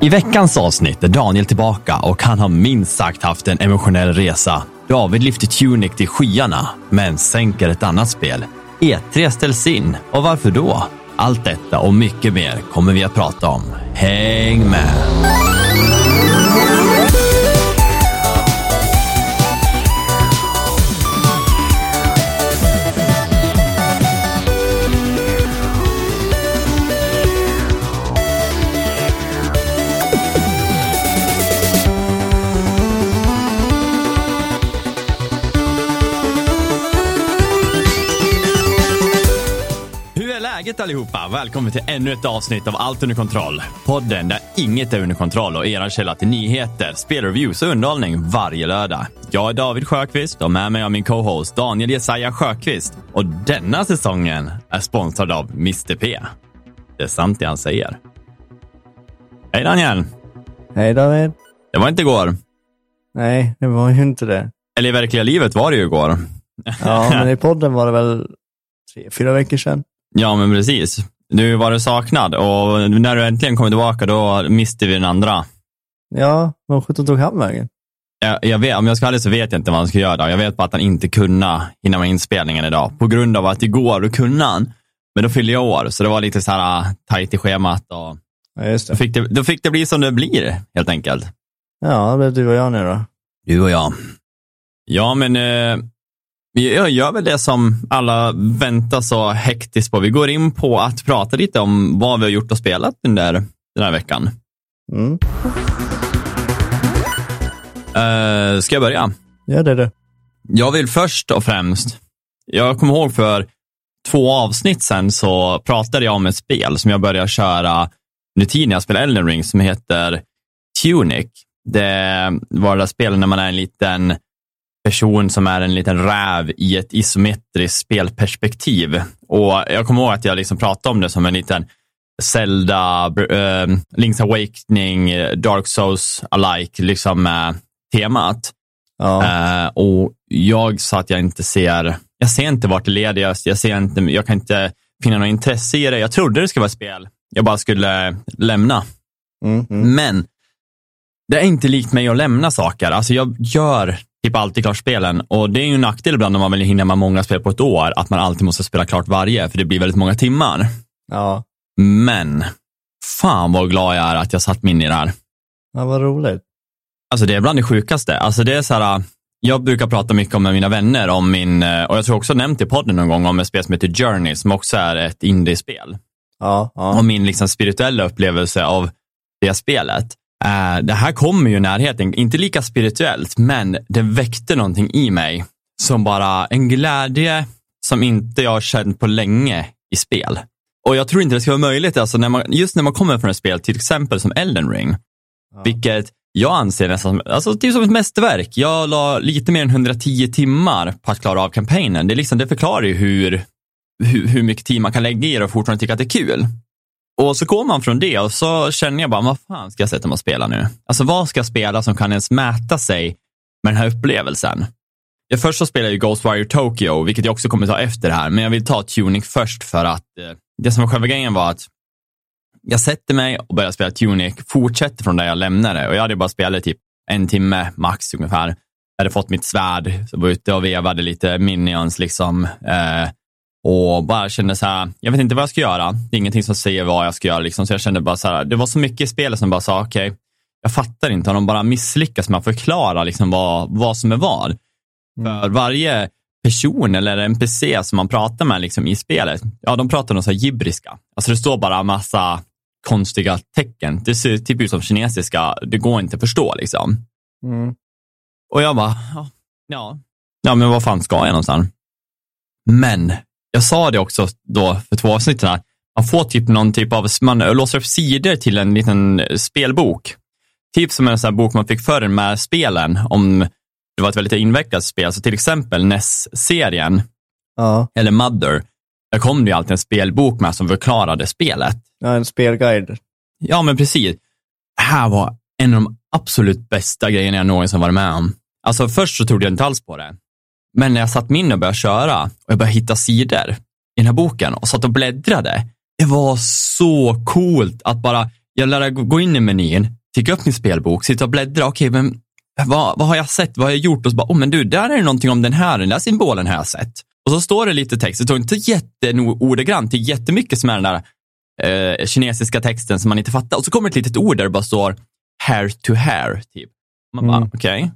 I veckans avsnitt är Daniel tillbaka och han har minst sagt haft en emotionell resa. David lyfter Tunic till skyarna, men sänker ett annat spel. E3 ställs in, och varför då? Allt detta och mycket mer kommer vi att prata om. Häng med! Hur är läget allihopa? Välkommen till ännu ett avsnitt av Allt under kontroll. Podden där inget är under kontroll och era källa till nyheter, spelreviews och underhållning varje lördag. Jag är David Sjöqvist och med mig har min co-host Daniel Jesaja Sjöqvist. Och denna säsongen är sponsrad av Mr P. Det är sant det han säger. Hej Daniel! Hej David. Det var inte igår. Nej, det var ju inte det. Eller i verkliga livet var det ju igår. Ja, men i podden var det väl tre, fyra veckor sedan. Ja, men precis. Nu var du saknad och när du äntligen kom tillbaka då miste vi den andra. Ja, vad sjutton tog han vägen? Jag, jag vet, om jag ska vara ärlig så vet jag inte vad han ska göra. Jag vet bara att han inte kunna hinna med inspelningen idag. På grund av att igår då kunde han, men då fyllde jag år. Så det var lite så här uh, tajt i schemat. Och Ja, just då, det. fick det, då fick det bli som det blir, helt enkelt. Ja, det blev du och jag nu då. Du och jag. Ja, men eh, vi jag gör väl det som alla väntar så hektiskt på. Vi går in på att prata lite om vad vi har gjort och spelat den, där, den här veckan. Mm. Eh, ska jag börja? Ja, det är det. Jag vill först och främst, jag kommer ihåg för två avsnitt sen så pratade jag om ett spel som jag började köra under tiden jag spelade Elden Ring som heter Tunic. Det var det där spelet när man är en liten person som är en liten räv i ett isometriskt spelperspektiv. Och jag kommer ihåg att jag liksom pratade om det som en liten Zelda, uh, Link's Awakening, Dark Souls alike, liksom uh, temat. Ja, Eh, och jag sa att jag inte ser, jag ser inte vart det leder, jag, jag, ser inte, jag kan inte finna något intresse i det. Jag trodde det skulle vara spel jag bara skulle lämna. mm, mm. Men det är inte likt mig att lämna saker. Alltså jag gör typ alltid klart spelen och det är ju en nackdel ibland om man vill hinna med många spel på ett år, att man alltid måste spela klart varje, för det blir väldigt många timmar. ja. Men fan vad glad jag är att jag satt mig in i det här. ja vad roligt. Alltså det är bland det sjukaste. Alltså det är så här, jag brukar prata mycket om med mina vänner om min, och jag tror också nämnt i podden någon gång om ett spel som heter Journey som också är ett indiespel. Ja, ja. Och min liksom spirituella upplevelse av det spelet. Eh, det här kommer ju närheten, inte lika spirituellt, men det väckte någonting i mig som bara en glädje som inte jag har känt på länge i spel. Och jag tror inte det ska vara möjligt, alltså när man, just när man kommer från ett spel, till exempel som Elden Ring, Ja. vilket jag anser nästan alltså, typ som ett mästerverk. Jag la lite mer än 110 timmar på att klara av kampanjen. Det, liksom, det förklarar ju hur, hur, hur mycket tid man kan lägga i det och fortfarande tycka att det är kul. Och så går man från det och så känner jag bara, vad fan ska jag sätta mig och spela nu? Alltså vad ska jag spela som kan ens mäta sig med den här upplevelsen? Jag först så spelade jag Ghostwire Tokyo, vilket jag också kommer ta efter det här, men jag vill ta Tunic först för att eh, det som var själva grejen var att jag sätter mig och börjar spela Tunic, fortsätter från där jag lämnade och jag hade bara spelat typ en timme max ungefär. Jag hade fått mitt svärd, så var ute och vevade lite minions liksom. Eh, och bara kände så här, jag vet inte vad jag ska göra. Det är ingenting som säger vad jag ska göra liksom. Så jag kände bara så här, det var så mycket i spelet som bara sa, okej, jag fattar inte, har de bara misslyckats med att förklara liksom vad, vad som är vad. För varje person eller NPC som man pratar med liksom i spelet, ja de pratar något så här gibriska. Alltså det står bara massa konstiga tecken. Det ser typ ut som kinesiska, det går inte att förstå liksom. Mm. Och jag bara, ja, ja, ja men vad fan ska jag någonstans? Men jag sa det också då för två avsnitt här, man får typ någon typ av, man låser upp sidor till en liten spelbok. Typ som en sån här bok man fick förr med spelen, om det var ett väldigt invecklat spel. Så till exempel NES-serien, Ja. eller Mother, där kom det ju alltid en spelbok med som förklarade spelet. ja, en spelguide. Ja, men precis. Det här var en av de absolut bästa grejerna jag någonsin varit med om. Alltså först så trodde jag inte alls på det. Men när jag satt min och började köra och jag började hitta sidor i den här boken och satt och bläddrade. Det var så coolt att bara, jag lär gå in i menyn, ticka upp min spelbok, sitta och bläddra. Okej, men vad, vad har jag sett? Vad har jag gjort? Och så bara, oh, men du, där är det någonting om den här, den där symbolen har jag sett. Och så står det lite text. Det står inte jätteordagrant, det är jättemycket som är den där eh, kinesiska texten som man inte fattar. Och så kommer ett litet ord där det bara står hair to hair. Typ. Man bara, Mm. okej.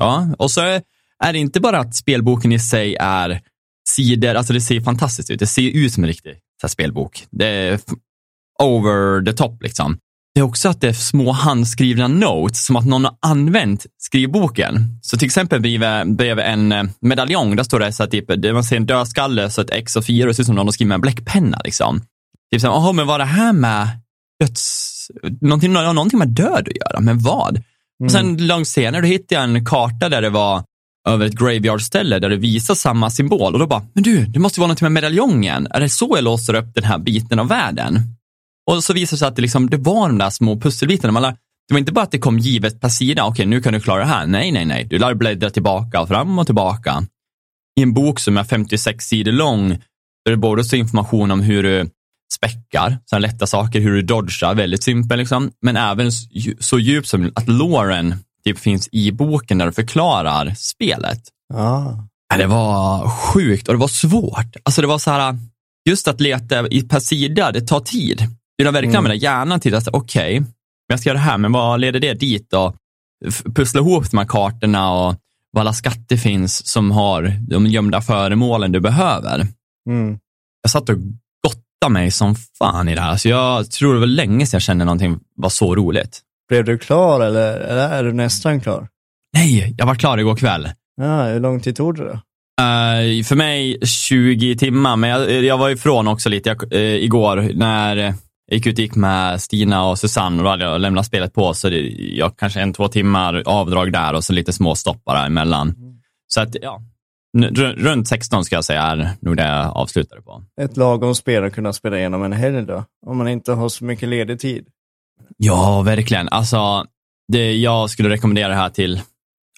Ja, och så är det inte bara att spelboken i sig är sidor, alltså det ser fantastiskt ut. Det ser ut som en riktig här, spelbok. Det är over the top liksom. Det är också att det är små handskrivna notes, som att någon har använt skrivboken. Så till exempel bredvid, bredvid en eh, medaljong, där står det så att typ, det- man ser en dödskalle, så ett X och fyra, och det ser ut som någon har skrivit med en bläckpenna. Liksom. Typ så här, "Jaha, men vad det här med döds... Någonting, någonting med död att göra, men vad? Och sen långt senare då hittade jag en karta där det var över ett graveyard-ställe där det visar samma symbol och då bara, men du, det måste vara något med medaljongen. Är det så jag låser upp den här biten av världen? Och så visar det sig att det, liksom, det var de där små pusselbitarna. Man lär, det var inte bara att det kom givet per sida, okej nu kan du klara det här. Nej, nej, nej, du lär bläddra tillbaka och fram och tillbaka. I en bok som är 56 sidor lång, där det både står information om hur du späckar, sådana lätta saker, hur du dodgar, väldigt simpel liksom, men även så djupt som att Lauren typ finns i boken där du förklarar spelet. Ja, Det var sjukt och det var svårt. Alltså det var så här, just att leta i per sida, det tar tid. Du har verkligen Mm. hjärnan till att, okej, men jag ska göra det här, men vad leder det dit då? Pussla ihop de här kartorna och vad alla skatter finns som har de gömda föremålen du behöver. Mm. Jag satt och gottade mig som fan i det här, så jag tror det var länge sedan jag kände någonting var så roligt. Blev du klar eller, eller är du nästan klar? Nej, jag var klar igår kväll. Ja, hur lång tid tog det då? Eh, för mig 20 timmar, men jag, jag var ifrån också lite jag, eh, igår när eh, jag gick ut gick med Stina och Susanne och då hade jag lämnat spelet på, så det, jag kanske en, två timmar avdrag där och så lite små stoppar emellan. Så att, ja, runt 16 ska jag säga är nog det jag avslutade på. Ett lagom spel att kunna spela igenom en helg då? Om man inte har så mycket ledig tid. Ja, verkligen. Alltså, det, jag skulle rekommendera det här till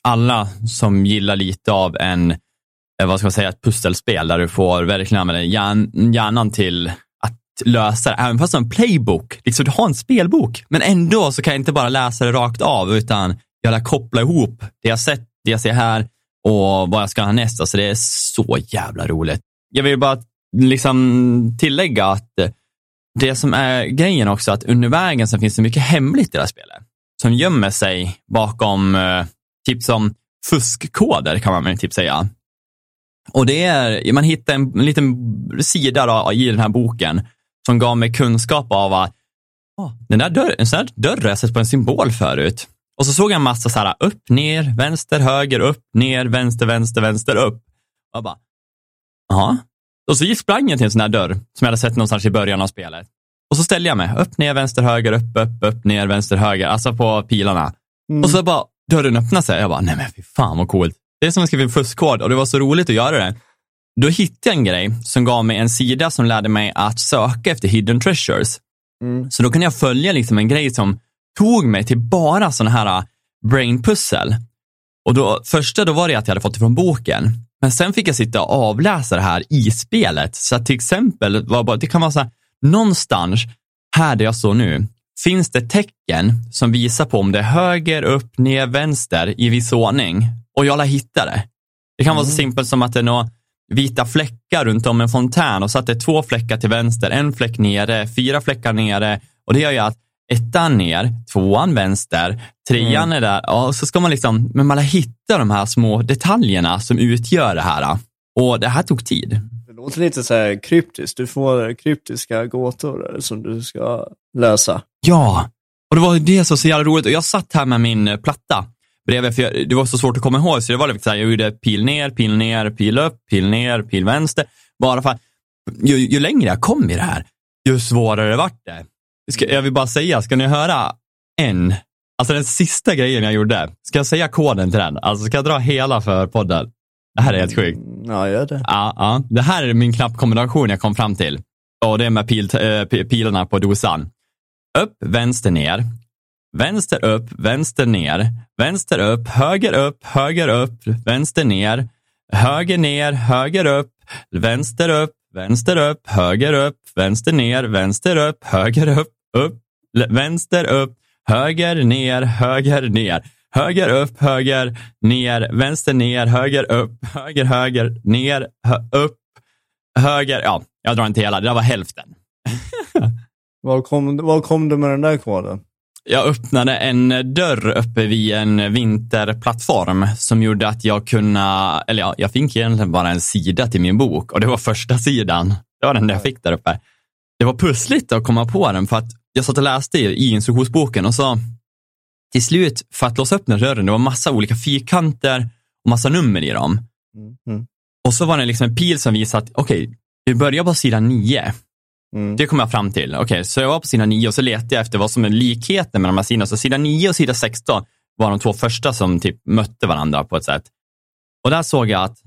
alla som gillar lite av en, eh, vad ska man säga, ett pusselspel där du får verkligen använda hjärn, hjärnan till att lösa det. Även fast du har en playbook, liksom du har en spelbok, men ändå så kan jag inte bara läsa det rakt av, utan jag lär koppla ihop det jag sett, det jag ser här och vad jag ska ha nästa. Så det är så jävla roligt. Jag vill bara liksom tillägga att eh, det som är grejen också, att under vägen så finns det mycket hemligt i det här spelet. Som gömmer sig bakom, eh, typ som fuskkoder kan man väl typ säga. Och det är, man hittar en, en liten sida då, i den här boken som gav mig kunskap av att den där dörr, en sån här dörr har jag sett på en symbol förut. Och så såg jag en massa så här upp, ner, vänster, höger, upp, ner, vänster, vänster, vänster, upp. Och jag bara. Och så sprang jag till en sån här dörr som jag hade sett någonstans i början av spelet. Och så ställde jag mig, upp, ner, vänster, höger, upp, upp, upp, ner, vänster, höger, alltså på pilarna. Mm. Och så bara, dörren öppnade sig. Jag bara, nej men fy fan vad coolt. Det är som att skriva en fuskkod och det var så roligt att göra det. Då hittade jag en grej som gav mig en sida som lärde mig att söka efter hidden treasures. Mm. Så då kunde jag följa liksom en grej som tog mig till bara sådana här äh, brainpussel. Och då, första då var det att jag hade fått det från boken. Men sen fick jag sitta och avläsa det här i spelet. Så att till exempel, var bara, det kan vara så här, någonstans här där jag står nu, finns det tecken som visar på om det är höger, upp, ner, vänster i viss ordning. Och jag lär hitta det. Det kan vara så simpelt som att det är några vita fläckar runt om en fontän och så att det är två fläckar till vänster, en fläck nere, fyra fläckar nere och det gör ju att ettan ner, tvåan vänster, trean är där och så ska man liksom, men man lär hitta de här små detaljerna som utgör det här. Och det här tog tid. Det låter lite så här kryptiskt. Du får kryptiska gåtor som du ska lösa. Ja, och det var det som var så jävla roligt. Och jag satt här med min platta bredvid, för jag, det var så svårt att komma ihåg, så det var lite så här, jag gjorde pil ner, pil ner, pil upp, pil ner, pil vänster. Bara för ju, ju längre jag kom i det här, ju svårare vart det. Ska, jag vill bara säga, ska ni höra en, alltså den sista grejen jag gjorde, ska jag säga koden till den? Alltså ska jag dra hela för podden? Det här är helt sjukt. Ja, gör det. Ja, ja. Det här är min knappkombination jag kom fram till. Och det är med pil, äh, pi- pilarna på dosan. Upp, vänster, ner. Vänster upp, vänster ner. Vänster upp, höger upp, höger upp, vänster ner. Höger ner, höger upp, vänster upp, vänster upp, höger upp, vänster ner, vänster upp, höger upp, upp, vänster, upp, höger, ner, höger, ner. Höger, upp, höger, ner, vänster, ner, höger, upp, höger, höger, ner, hö, upp, höger. Ja, jag drar inte hela, det där var hälften. Var kom, var kom du med den där koden? Jag öppnade en dörr uppe vid en vinterplattform som gjorde att jag kunde, eller ja, jag fick egentligen bara en sida till min bok och det var första sidan. Det var den jag fick där uppe. Det var pussligt att komma på den för att jag satt och läste i instruktionsboken och så till slut för att låsa upp den dörren, det var massa olika fyrkanter och massa nummer i dem. Mm. Och så var det liksom en pil som visade att okej, okay, vi börjar på sidan nio. Mm. Det kom jag fram till. Okej, okay, så jag var på sidan 9 och så letade jag efter vad som är likheten med de här sidorna. Så sidan 9 och sidan 16 var de två första som typ mötte varandra på ett sätt. Och där såg jag att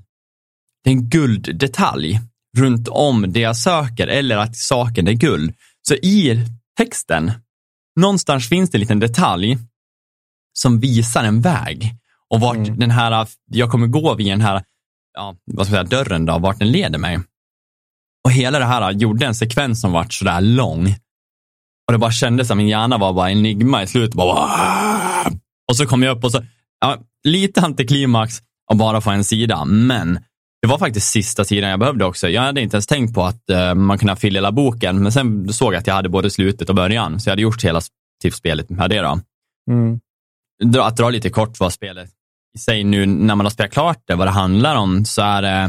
det är en gulddetalj runt om det jag söker eller att saken är guld. Så i texten, någonstans finns det en liten detalj som visar en väg och vart mm. den här, jag kommer gå vid den här, ja, vad ska jag säga, dörren då, vart den leder mig. Och hela det här gjorde en sekvens som vart sådär lång. Och det bara kändes som min hjärna var bara enigma i slutet. Bara, och så kom jag upp och så, ja, lite antiklimax och bara få en sida, men det var faktiskt sista sidan jag behövde också. Jag hade inte ens tänkt på att uh, man kunde fylla hela boken, men sen såg jag att jag hade både slutet och början, så jag hade gjort hela typ spelet med det. Då. Mm. Att dra lite kort vad spelet i sig nu, när man har spelat klart det, vad det handlar om, så är det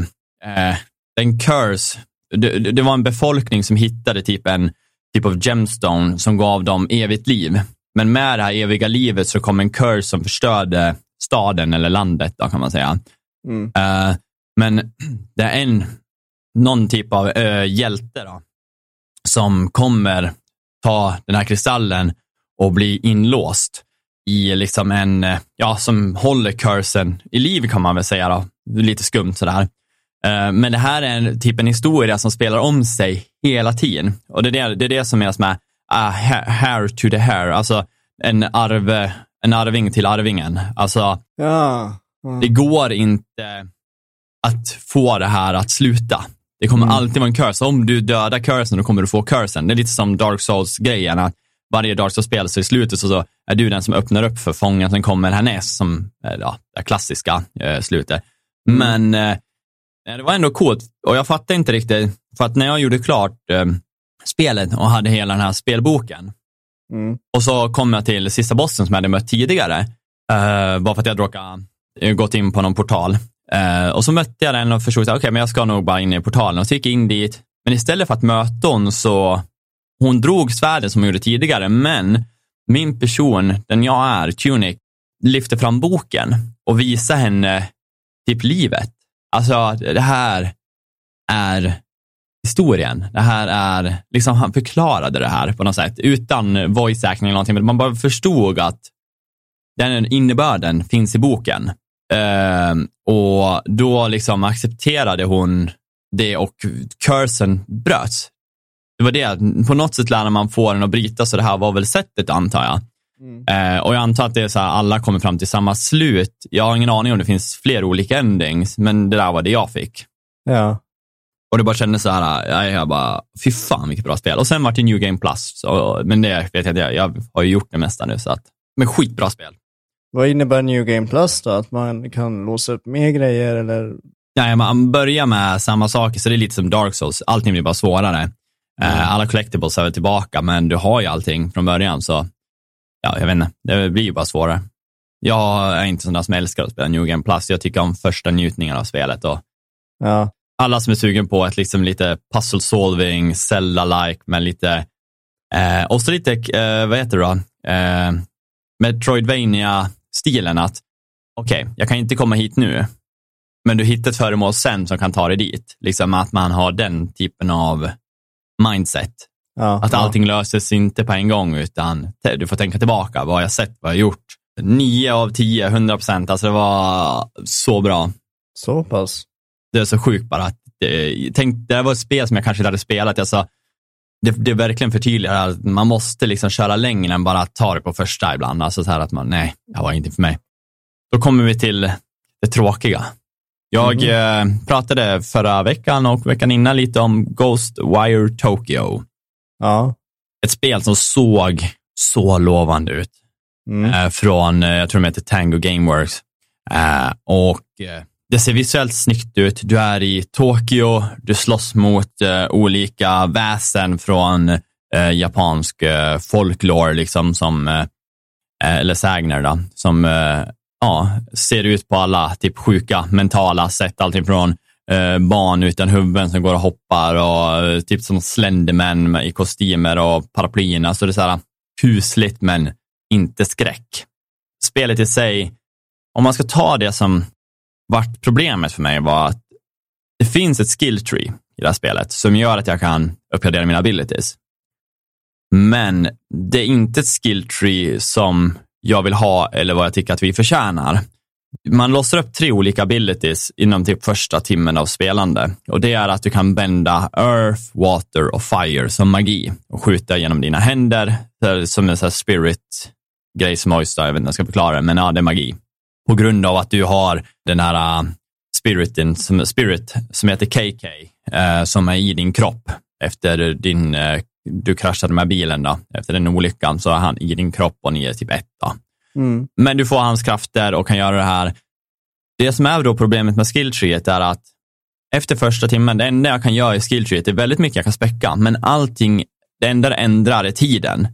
uh, en curse det, det, var en befolkning som hittade typ en typ av gemstone som gav dem evigt liv. Men med det här eviga livet så kom en curse som förstörde staden eller landet då, kan man säga. Mm. Uh, men det är en, någon typ av uh, hjälte då, som kommer ta den här kristallen och bli inlåst i liksom en, ja, som håller cursen i liv kan man väl säga då. Lite skumt sådär. Men det här är en, typ en historia som spelar om sig hela tiden. Och det är det, det, är det som menas med uh, hair to the hair, alltså en, arv, en arving till arvingen. Alltså, ja. Mm. det går inte att få det här att sluta. Det kommer mm. alltid vara en curse. Om du dödar cursen, då kommer du få cursen. Det är lite som Dark Souls-grejen, att varje Dark Souls-spel så i slutet så, så är du den som öppnar upp för fången, sen kommer härnäst, som ja, det klassiska eh, slutet. Mm. Men eh, det var ändå coolt och jag fattade inte riktigt, för att när jag gjorde klart eh, spelet och hade hela den här spelboken mm. och så kom jag till sista bossen som jag hade mött tidigare, eh, bara för att jag råkade eh, gått in på någon portal. Eh, och så mötte jag den och förstod att okay, men jag ska nog bara in i portalen och så gick jag in dit. Men istället för att möta hon så, hon drog svärdet som hon gjorde tidigare, men min person, den jag är, Tunic, lyfte fram boken och visade henne typ livet. Alltså, det här är historien. Det här är, liksom han förklarade det här på något sätt utan voice acting eller någonting, men man bara förstod att den innebörden finns i boken. Uh, och då liksom accepterade hon det och cursen bröts. Det var det, på något sätt lär man få den att bryta, så det här var väl sättet antar jag. Mm. Eh, och jag antar att det är så här, alla kommer fram till samma slut. Jag har ingen aning om det finns fler olika endings, men det där var det jag fick. Ja. Och det bara kändes så här, jag, jag bara, fy fan vilket bra spel. Och sen var det New Game Plus, så, men det vet jag inte, jag har ju gjort det mesta nu, så att, men skitbra spel. Vad innebär New Game Plus då? Att man kan låsa upp mer grejer eller? Nej, man börjar med samma saker, så det är lite som Dark Souls, allting blir bara svårare. Mm. Alla collectibles är tillbaka, men du har ju allting från början, så ja, jag vet inte, det blir ju bara svårare. Jag är inte sån där som älskar att spela New Game Plus. Jag tycker om första njutningen av spelet. Och ja. Alla som är sugen på ett liksom lite puzzle solving, Zelda-like, men lite, eh, och så lite, eh, vad heter det då, eh, Metroidvania-stilen att, okej, okay, jag kan inte komma hit nu, men du hittar ett föremål sen som kan ta dig dit. Liksom att man har den typen av mindset. Ja, att allting ja. löses inte på en gång, utan du får tänka tillbaka. Vad har jag sett? Vad har jag gjort? Nio av tio, hundra procent. Alltså det var så bra. Så pass? Det är så sjukt bara. Att det, tänk, det var ett spel som jag kanske inte hade spelat. Alltså, det, det verkligen förtydligar att man måste liksom köra längre än bara ta det på första ibland. Alltså så här att man, nej, det var inte för mig. Då kommer vi till det tråkiga. Jag mm. pratade förra veckan och veckan innan lite om Ghostwire Tokyo. Ja. Ett spel som såg så lovande ut. Mm. Eh, från, eh, jag tror de heter Tango Gameworks. Och det ser visuellt snyggt ut. Du är i Tokyo, du slåss mot eh, olika väsen från eh, japansk eh, folklore, liksom som, eh, eh, eller sägner då, som eh, ja, ser ut på alla typ sjuka mentala sätt. Allting från eh, barn utan huvuden som går och hoppar och eh, typ som slendermän i kostymer och paraplyerna. Så alltså det är så här kusligt men inte skräck. Spelet i sig, om man ska ta det som vart problemet för mig var att det finns ett skill tree i det här spelet som gör att jag kan uppgradera mina abilities. Men det är inte ett skill tree som jag vill ha eller vad jag tycker att vi förtjänar. Man låser upp tre olika abilities inom typ första timmen av spelande. Och det är att du kan bända earth, water och fire som magi och skjuta genom dina händer som en sån här spirit grej som Oyster, jag vet inte hur jag ska förklara det, men ja, det är magi. På grund av att du har den här uh, spiriten, som, spirit som heter KK, uh, som är i din kropp efter din, uh, du kraschade med bilen då, efter den olyckan, så är han i din kropp och ni är typ etta. Mm. Men du får hans krafter och kan göra det här. Det som är då problemet med skilltreet är att efter första timmen, det enda jag kan göra i skilltreet är väldigt mycket jag kan späcka, men allting, det enda det ändrar är tiden.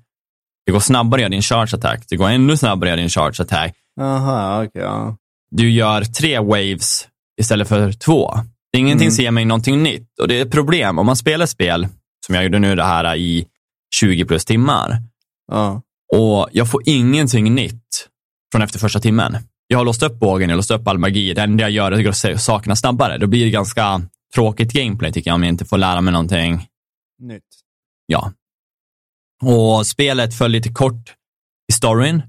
Det går snabbare att göra din charge attack, det går ännu snabbare att göra din charge attack. Aha, okej. ja. Du gör tre waves istället för två. Ingenting Mm. ger mig någonting nytt och det är ett problem om man spelar spel, som jag gjorde nu det här i 20 plus timmar, Ja. och jag får ingenting nytt från efter första timmen. Jag har låst upp bågen, jag har låst upp all magi. Det enda jag gör är att sakerna snabbare. Då blir det ganska tråkigt gameplay tycker jag om jag inte får lära mig någonting. Nytt. Ja. Och spelet föll lite kort i storyn,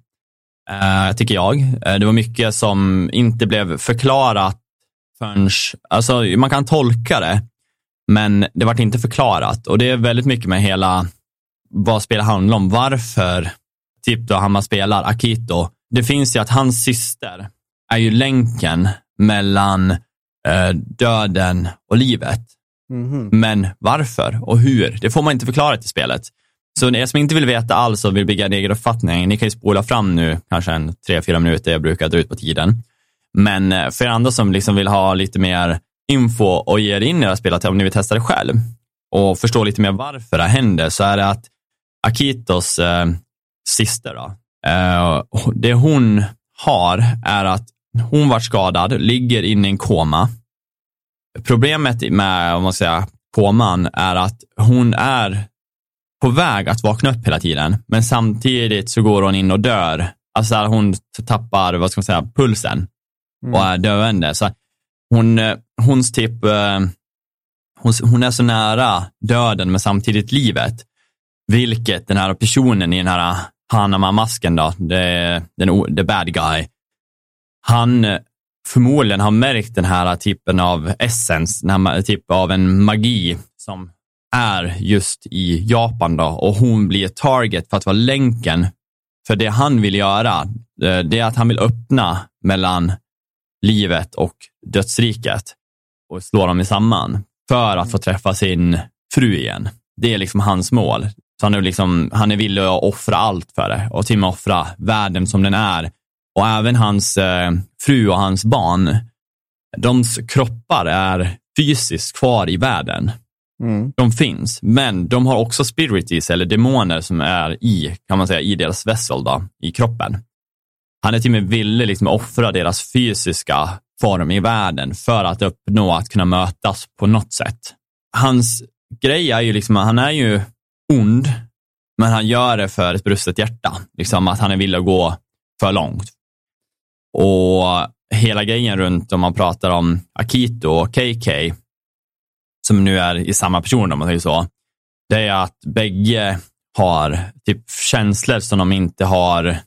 tycker jag. Eh, det var mycket som inte blev förklarat förrän, alltså man kan tolka det, men det vart inte förklarat. Och det är väldigt mycket med hela vad spelet handlar om, varför, typ då han man spelar, Akito, det finns ju att hans syster är ju länken mellan eh, döden och livet. Mhm. Men varför och hur, det får man inte förklarat i spelet. Så ni som inte vill veta alls och vill bygga en egen uppfattning, ni kan ju spola fram nu kanske en tre, fyra minuter, jag brukar dra ut på tiden. Men eh, för er andra som liksom vill ha lite mer info och ge er in i era spel, om ni vill testa det själv och förstå lite mer varför det händer, så är det att Akitos eh, syster, då, eh, det hon har är att hon var skadad, ligger inne i en koma. Problemet med om man säger, koman är att hon är på väg att vakna upp hela tiden, men samtidigt så går hon in och dör. Alltså hon tappar, vad ska man säga, pulsen Mm. och är döende. Så hon, eh, hons typ, eh, hon, hon är så nära döden men samtidigt livet. Vilket den här personen i den här Hanama-masken då, det, den, the bad guy, han eh, förmodligen har märkt den här typen av essence, den här typ av en magi som är just i Japan då och hon blir ett target för att vara länken för det han vill göra. Eh, det är att han vill öppna mellan livet och dödsriket och slå dem samman för att få träffa sin fru igen. Det är liksom hans mål. Så han är, liksom, han är villig att offra allt för det och till och med offra världen som den är. Och även hans eh, fru och hans barn, deras kroppar är fysiskt kvar i världen. Mm. De finns, men de har också spirities eller demoner som är i, kan man säga, i deras vessel då, i kroppen. Han är till och med villig liksom offra deras fysiska form i världen för att uppnå att kunna mötas på något sätt. Hans grej är ju liksom, han är ju ond, men han gör det för ett brustet hjärta. Liksom att han är villig att gå för långt. Och hela grejen runt om man pratar om Akito och KK, som nu är i samma person om man säger så, det är att bägge har typ känslor som de inte har,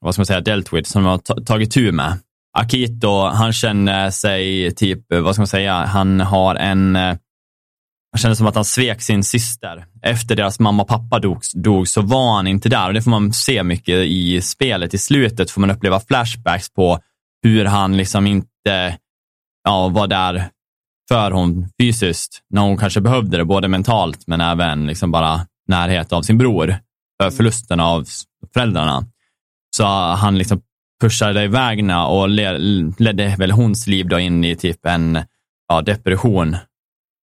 vad ska man säga, dealt with, som de har tagit tur med. Akito, han känner sig typ, vad ska man säga, han har en, han känner som att han svek sin syster. Efter deras mamma och pappa dog, dog så var han inte där och det får man se mycket i spelet. I slutet får man uppleva flashbacks på hur han liksom inte ja, var där för hon fysiskt när hon kanske behövde det, både mentalt men även liksom bara närhet av sin bror. för förlusten av föräldrarna. Så han liksom pushade iväg och ledde väl hons liv då in i typ en ja, depression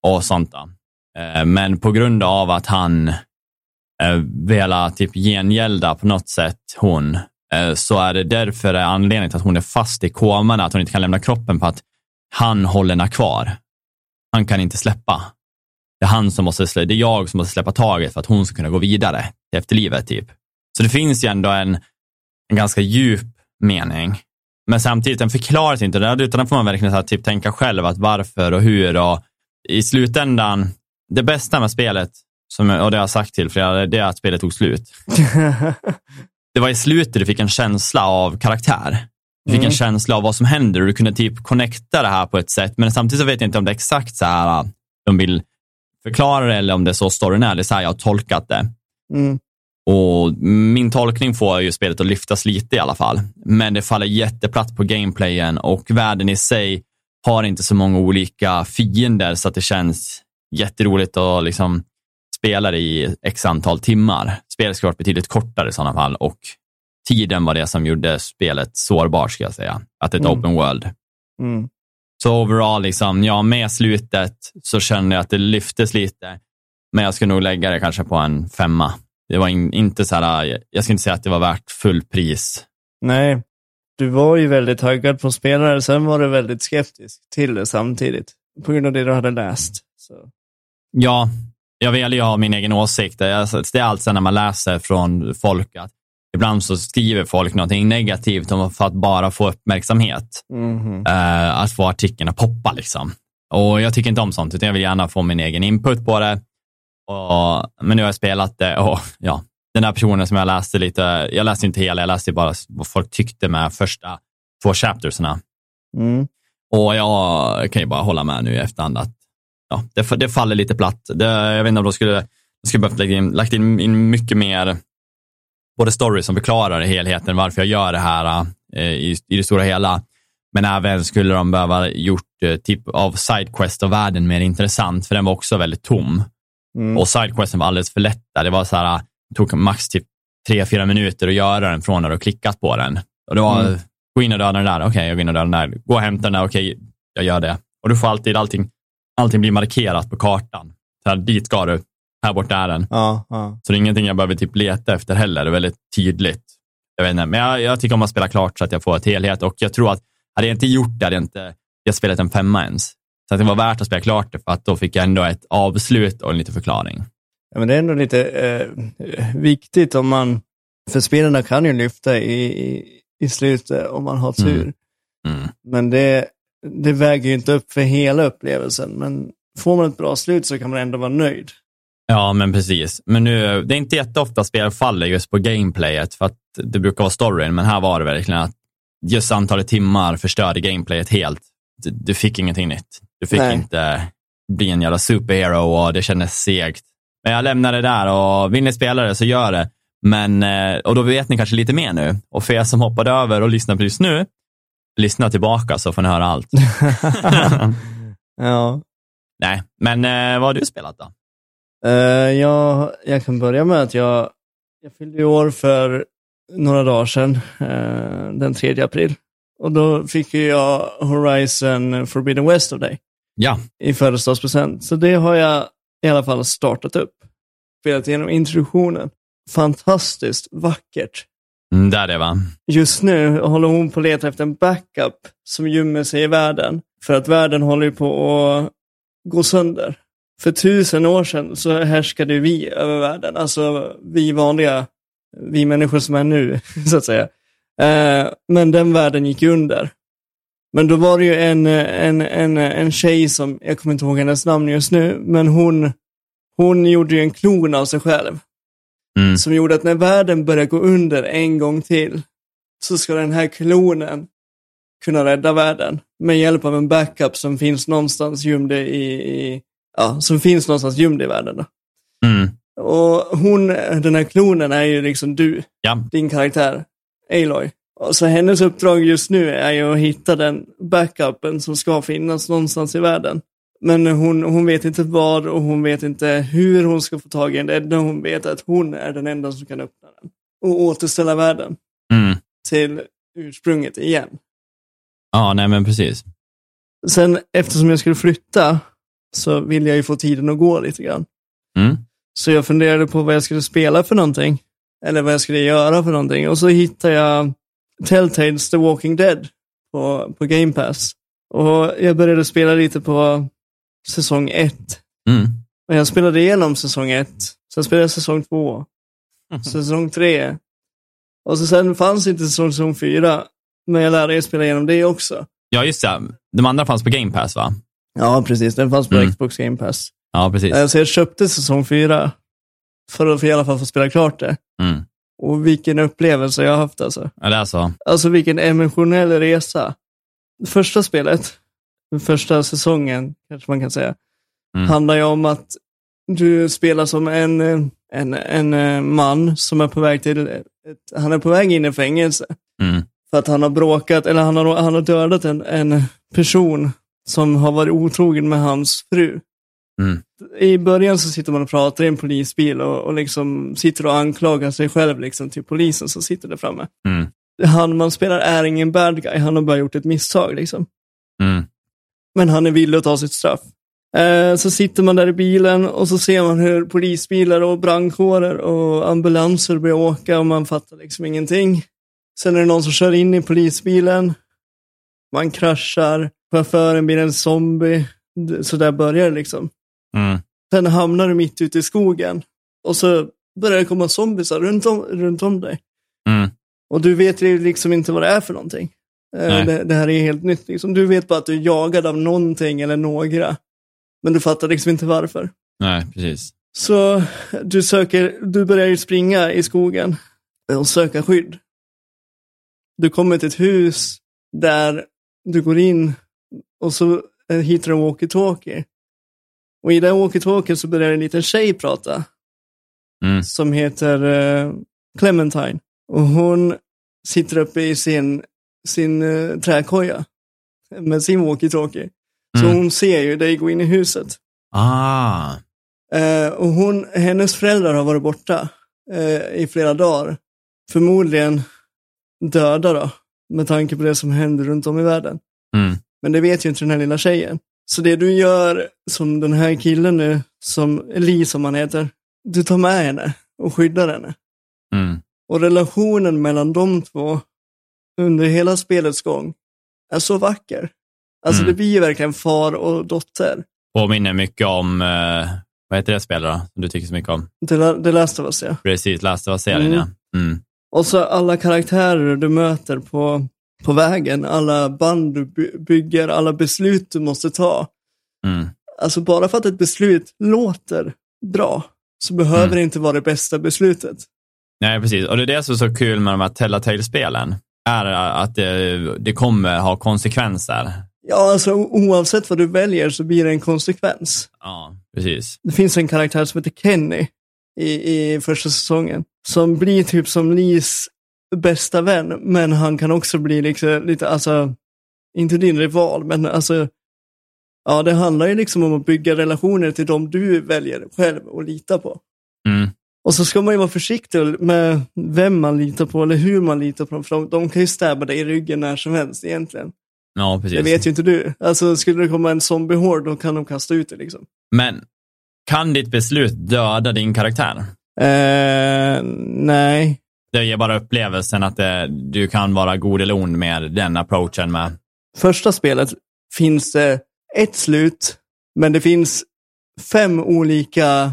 och sånt. Då. Eh, men på grund av att han eh, velar typ gengälda på något sätt hon, eh, så är det därför anledningen till att hon är fast i koman, att hon inte kan lämna kroppen på att han håller henne kvar. Han kan inte släppa. Det är han som måste, det är jag som måste släppa taget för att hon ska kunna gå vidare till efterlivet. Typ. Så det finns ju ändå en, en ganska djup mening. Men samtidigt, den förklaras inte, utan den får man verkligen så här, typ, tänka själv att varför och hur. Och I slutändan, det bästa med spelet, som, och det har jag sagt till flera, det är att spelet tog slut. det var i slutet du fick en känsla av karaktär. Du fick mm. en känsla av vad som händer och du kunde typ connecta det här på ett sätt. Men samtidigt så vet jag inte om det är exakt så här de vill förklara det eller om det är så storyn är. Det är så här jag har tolkat det. Mm. Och Min tolkning får ju spelet att lyftas lite i alla fall. Men det faller jätteplatt på gameplayen och världen i sig har inte så många olika fiender så att det känns jätteroligt att liksom spela det i x antal timmar. Spelet ska vara betydligt kortare i sådana fall och tiden var det som gjorde spelet sårbart, ska jag säga. Att det ett mm. open world. Mm. Så overall, liksom, ja, med slutet så kände jag att det lyftes lite. Men jag skulle nog lägga det kanske på en femma. Det var in, inte så här, jag ska inte säga att det var värt full pris. Nej, du var ju väldigt taggad på spelare, sen var du väldigt skeptisk till det samtidigt. På grund av det du hade läst. Så. Ja, jag vill ju ha min egen åsikt. Det är alltså när man läser från folk att ibland så skriver folk någonting negativt för att bara få uppmärksamhet. Mm. att få artikeln att poppa liksom. Och jag tycker inte om sånt, utan jag vill gärna få min egen input på det. Och, men nu har jag spelat det och ja, den här personen som jag läste lite, jag läste inte hela, jag läste bara vad folk tyckte med första två chaptersna. Mm. Och jag kan ju bara hålla med nu i efterhand att ja, det, det faller lite platt. Det, jag vet inte om de skulle, de skulle behövt lägga in, lagt in, in mycket mer både story som förklarar helheten, varför jag gör det här eh, i, i det stora hela. Men även skulle de behöva gjort eh, typ av sidequest och världen mer intressant, för den var också väldigt tom. Mm. Och sidequesten var alldeles för lätta. Det var så här, det tog max typ tre, fyra minuter att göra den från när du klickat på den. Och det var, mm. gå in och döda den där, okej, okay, jag går in och dödar den där. Gå och hämta den där, okej, okay, jag gör det. Och du får alltid allting, allting blir markerat på kartan. Så här, dit ska du, här borta är den. Ja, ja. Så det är ingenting jag behöver typ leta efter heller. Det är väldigt tydligt. Jag vet inte, men jag, jag tycker om att spela klart så att jag får ett helhet och jag tror att hade jag inte gjort det hade jag inte jag spelat en femma ens. Så att det var värt att spela klart det för att då fick jag ändå ett avslut och en liten förklaring. Ja, men det är ändå lite eh, viktigt om man, för spelarna kan ju lyfta i, i, i slutet om man har tur. Mm. Mm. Men det, det väger ju inte upp för hela upplevelsen. Men får man ett bra slut så kan man ändå vara nöjd. Ja, men precis. Men nu, det är inte jätteofta spel faller just på gameplayet, för att det brukar vara storyn, men här var det verkligen att just antalet timmar förstörde gameplayet helt. Du, du fick ingenting nytt. Du fick Nej. inte bli en jävla superhero och det kändes segt. Men jag lämnar det där och vill ni spela det så gör det. Men, eh, och då vet ni kanske lite mer nu. Och för er som hoppade över och lyssnar precis nu, lyssna tillbaka så får ni höra allt. ja. Nej, men eh, vad har du spelat då? Uh, jag, jag kan börja med att jag, jag fyllde år för några dagar sedan, uh, den 3 april. Och då fick jag Horizon Forbidden West av dig. Ja. I födelsedagspresent. Så det har jag i alla fall startat upp. Spelat igenom introduktionen. Fantastiskt vackert. Mm, där är va? Just nu håller hon på att leta efter en backup som gömmer sig i världen. För att världen håller på att gå sönder. För tusen år sedan så härskade vi över världen. Alltså vi vanliga, vi människor som är nu, så att säga. Eh, men den världen gick under. Men då var det ju en, en, en, en tjej som, jag kommer inte ihåg hennes namn just nu, men hon, hon gjorde ju en klon av sig själv. Mm. Som gjorde att när världen började gå under en gång till, så ska den här klonen kunna rädda världen med hjälp av en backup som finns någonstans gömd i, i ja, som finns någonstans gömd i världen. Då. Mm. Och hon, den här klonen är ju liksom du, ja. din karaktär, Aloy. Och så hennes uppdrag just nu är ju att hitta den backupen som ska finnas någonstans i världen. Men hon, hon vet inte vad och hon vet inte hur hon ska få tag i den. Det enda hon vet är att hon är den enda som kan öppna den. Och återställa världen Mm. till ursprunget igen. Ja, nej men precis. Sen eftersom jag skulle flytta så ville jag ju få tiden att gå lite grann. Mm. Så jag funderade på vad jag skulle spela för någonting. Eller vad jag skulle göra för någonting. Och så hittade jag Telltales The Walking Dead på, på Game Pass. Och jag började spela lite på säsong ett. Mm. Och jag spelade igenom säsong ett. Sen spelade jag säsong två. Säsong tre. Och så sen fanns inte säsong, säsong fyra. Men jag lärde mig spela igenom det också. Ja, just det. De andra fanns på Game Pass, va? Ja, precis. Den fanns på Mm. Xbox Game Pass. Ja, precis. Eh, Så jag köpte säsong fyra. För att i alla fall få spela klart det. Mm. Och vilken upplevelse jag har haft alltså. Ja, det är så. Alltså vilken emotionell resa. Första spelet, den första säsongen kanske man kan säga, Mm. handlar ju om att du spelar som en, eh, en, en eh, man som är på väg till, ett, han är på väg in i fängelse. Mm. För att han har bråkat, eller han har, han har dödat en, en person som har varit otrogen med hans fru. Mm. I början så sitter man och pratar i en polisbil och, och liksom sitter och anklagar sig själv liksom till polisen som sitter där framme. Mm. Han man spelar är ingen bad guy, han har bara gjort ett misstag liksom. Mm. Men han är villig att ta sitt straff. Eh, så sitter man där i bilen och så ser man hur polisbilar och brandkårer och ambulanser börjar åka och man fattar liksom ingenting. Sen är det någon som kör in i polisbilen. Man kraschar, chauffören blir en zombie. Så där börjar det liksom. Mm. Sen hamnar du mitt ute i skogen och så börjar det komma zombiesar runt om, runt om dig. Mm. Och du vet ju liksom inte vad det är för någonting. Eh. Det, det här är helt nytt. Liksom. Du vet bara att du är jagad av någonting eller några. Men du fattar liksom inte varför. Nej, precis. Så du, söker, du börjar ju springa i skogen och söka skydd. Du kommer till ett hus där du går in och så eh, hittar du en walkie-talkie. Och i den walkie-talkie så börjar en liten tjej prata Mm. som heter eh, Clementine. Och hon sitter uppe i sin, sin eh, träkoja med sin walkie-talkie. Så Mm. hon ser ju dig gå in i huset. Ah. Eh, och hon, hennes föräldrar har varit borta eh, i flera dagar. Förmodligen döda då, med tanke på det som händer runt om i världen. Mm. Men det vet ju inte den här lilla tjejen. Så det du gör som den här killen nu, som Lee som han heter, du tar med henne och skyddar henne. Mm. Och relationen mellan de två under hela spelets gång är så vacker. Alltså Mm. det blir ju verkligen far och dotter. Påminner mycket om, eh, vad heter det spelet då, som du tycker så mycket om? Det, la- det läste oss ja. Precis, Last of Us-serien Mm. ja. Mm. Och så alla karaktärer du möter på, på vägen, alla band du by- bygger, alla beslut du måste ta. Mm. Alltså bara för att ett beslut låter bra, så behöver Mm. det inte vara det bästa beslutet. Nej, precis. Och det är det som är så kul med de här Telltale-spelen. Är att det, det kommer ha konsekvenser. Ja, alltså oavsett vad du väljer så blir det en konsekvens. Ja, precis. Det finns en karaktär som heter Kenny i, i första säsongen, som blir typ som Lees bästa vän, men han kan också bli liksom lite, alltså, inte din rival, men alltså, ja, det handlar ju liksom om att bygga relationer till de du väljer själv och lita på. Mm. Och så ska man ju vara försiktig med vem man litar på eller hur man litar på dem, för de, de kan ju stäba dig i ryggen när som helst egentligen. Ja, precis. Det vet ju inte du. Alltså, skulle det komma en zombiehord, då kan de kasta ut dig liksom. Men kan ditt beslut döda din karaktär? Eh, nej. Det ger bara upplevelsen att det, du kan vara god eller ond med den approachen med. Första spelet finns det ett slut, men det finns fem olika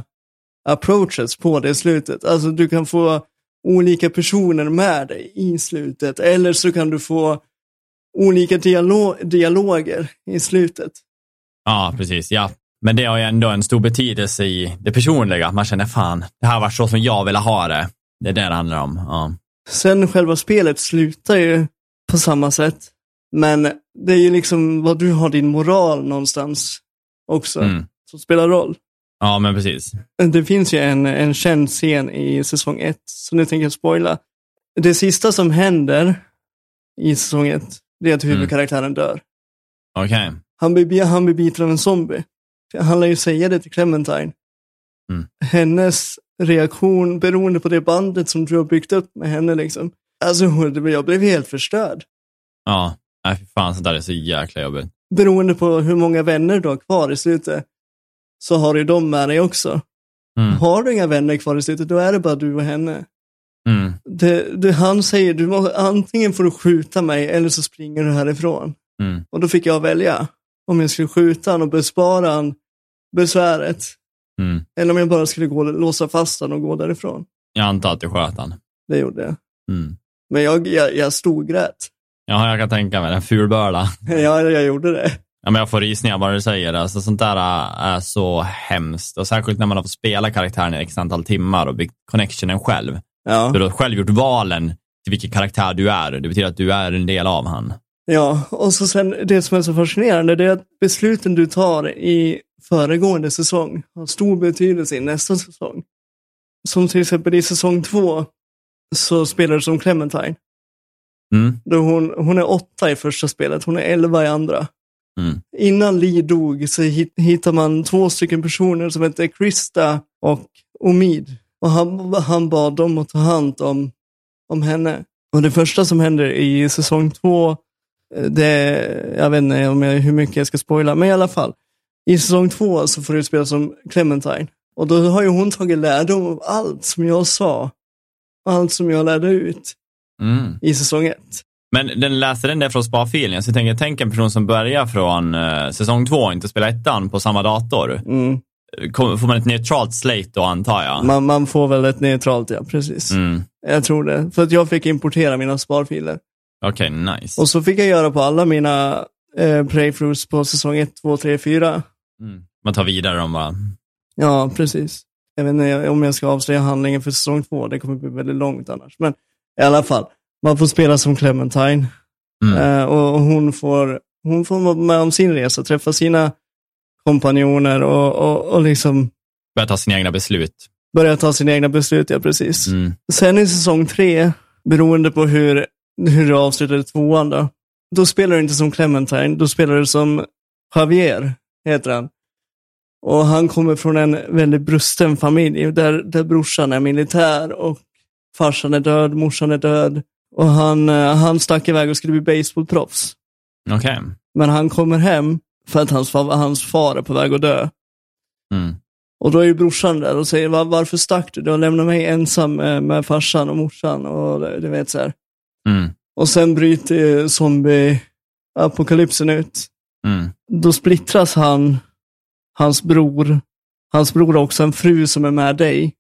approaches på det slutet. Alltså du kan få olika personer med dig i slutet, eller så kan du få olika dialo dialoger i slutet. Ja, precis. Ja. Men det har ju ändå en stor betydelse i det personliga. Man känner fan, det här var så som jag ville ha det. Det är det det handlar om. Ja. Sen själva spelet slutar ju på samma sätt, men det är ju liksom vad du har din moral någonstans också, Mm. som spelar roll. ja, men precis. Det finns ju en, en känd scen i säsong ett, så nu tänker jag spoila. Det sista som händer i säsong ett, det är att huvudkaraktären dör. Okej. Han blir, han blir biten av en zombie. Han lär ju säga det till Clementine. Mm. Hennes reaktion beroende på det bandet som du har byggt upp med henne liksom. Alltså jag blev helt förstörd. Ja, nej fy fan, sånt där är så jäkla jobbigt. Beroende på hur många vänner du har kvar i slutet så har du dem med dig också. Mm. Har du inga vänner kvar i slutet, då är det bara du och henne. Mm. Det, det, han säger, du må, antingen får du skjuta mig eller så springer du härifrån. Mm. Och då fick jag välja om jag skulle skjuta han och bespara han besväret. Mm. Eller om jag bara skulle gå, låsa fast han och gå därifrån. Jag antar att du sköt han. Det gjorde jag. Mm. Men jag, jag, jag storgrät. Ja, jag kan tänka mig. En fulbörda. Ja, jag gjorde det. Ja, men jag får rysningar bara du säger det. Alltså, sånt där äh, är så hemskt. Och särskilt när man har fått spela karaktären i x antal timmar och byggt connectionen själv. Ja. Du har själv gjort valen till vilken karaktär du är. Det betyder att du är en del av han. Ja, och så sen det som är så fascinerande det är att besluten du tar i föregående säsong har stor betydelse i nästa säsong. Som till exempel i säsong två så spelar du som Clementine. Mm. Då hon, hon är åtta i första spelet, hon är elva i andra. Mm. Innan Lee dog så hit, hittar man två stycken personer som heter Krista och Omid. Och han, han bad dem att ta hand om, om henne. Och det första som händer i säsong två, eh, det, jag vet inte om jag, hur mycket jag ska spoila, men i alla fall. I säsong två så får du spela som Clementine. Och då har ju hon tagit lärdom av allt som jag sa. Allt som jag lärde ut Mm. i säsong ett. Men den läser den där från sparfilen, så jag tänker, tänk en person som börjar från eh, säsong två och inte spelar ettan på samma dator. Mm. Kom, får man ett neutralt slate då, antar jag? Man, man får väl ett neutralt, ja precis. Mm. Jag tror det. För att jag fick importera mina sparfiler. Okej, nice. Och så fick jag göra på alla mina eh, playthroughs på säsong 1, 2, 3, 4. Mm. Man tar vidare dem bara. Ja, precis. Jag vet inte om jag ska avslöja handlingen för säsong 2. Det kommer bli väldigt långt annars. Men i alla fall, man får spela som Clementine. Mm. Eh, och hon får, hon får vara med om sin resa, träffa sina kompanjoner och, och, och liksom Börjar ta sina egna beslut. börja ta sina egna beslut, ja precis. Mm. Sen i säsong tre, beroende på hur, hur du avslutade tvåan då, då spelar du inte som Clementine, då spelar du som Javier, heter han. Och han kommer från en väldigt brusten familj där, där brorsan är militär och farsan är död, morsan är död. Och han, eh, han stack iväg och skulle bli baseballproffs. Okej. Men han kommer hem för att hans, hans far är på väg att dö. Mm. Och då är ju brorsan där och säger, "Va- varför stack du? Du har lämnat mig ensam med, med farsan och morsan och du vet så här. Mm. Och sen bryter zombie-apokalypsen ut. Mm. Då splittras han, hans bror. Hans bror har också en fru som är med dig.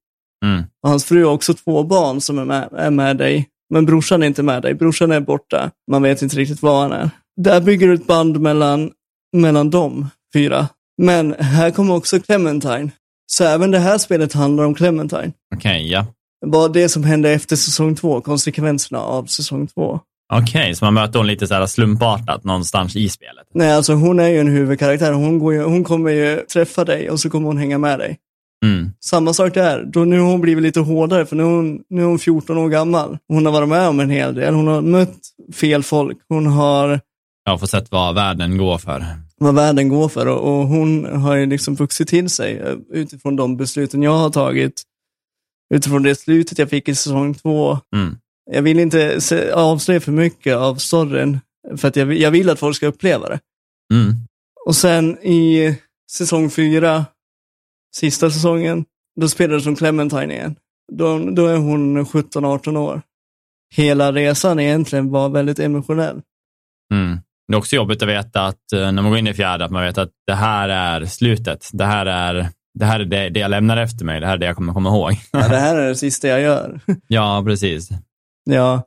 Mm. Och hans fru har också två barn som är med, är med dig. Men brorsan är inte med dig. Brorsan är borta. Man vet inte riktigt var han är. Där bygger du ett band mellan, mellan de fyra. Men här kommer också Clementine. Så även det här spelet handlar om Clementine. Okej, ja. Vad det som hände efter säsong två, konsekvenserna av säsong två. Okej, så man möter hon lite så här slumpartat någonstans i spelet. Nej, alltså hon är ju en huvudkaraktär. Hon, går ju, hon kommer ju träffa dig och så kommer hon hänga med dig. Mm. Samma sak där. Då nu har hon blivit lite hårdare för nu är, hon, nu är hon 14 år gammal. Hon har varit med om en hel del. Hon har mött fel folk. Hon har har fått sett vad världen går för. vad världen går för och, och hon har ju liksom vuxit till sig eh, utifrån de besluten jag har tagit. Utifrån det slutet jag fick i säsong två. Mm. Jag vill inte se, avslöja för mycket av storyn för att jag, jag vill att folk ska uppleva det. Mm. Och sen i säsong fyra, sista säsongen, då spelar du som Clementine igen. Då, då är hon 17-18 år. Hela resan egentligen var väldigt emotionell. Mm. Det är också jobbigt att veta att eh, när man går in i fjärde, att man vet att det här är slutet. Det här är det, här är det, det jag lämnar efter mig. Det här är det jag kommer komma ihåg. Ja, det här är det sista jag gör. ja, precis. Ja.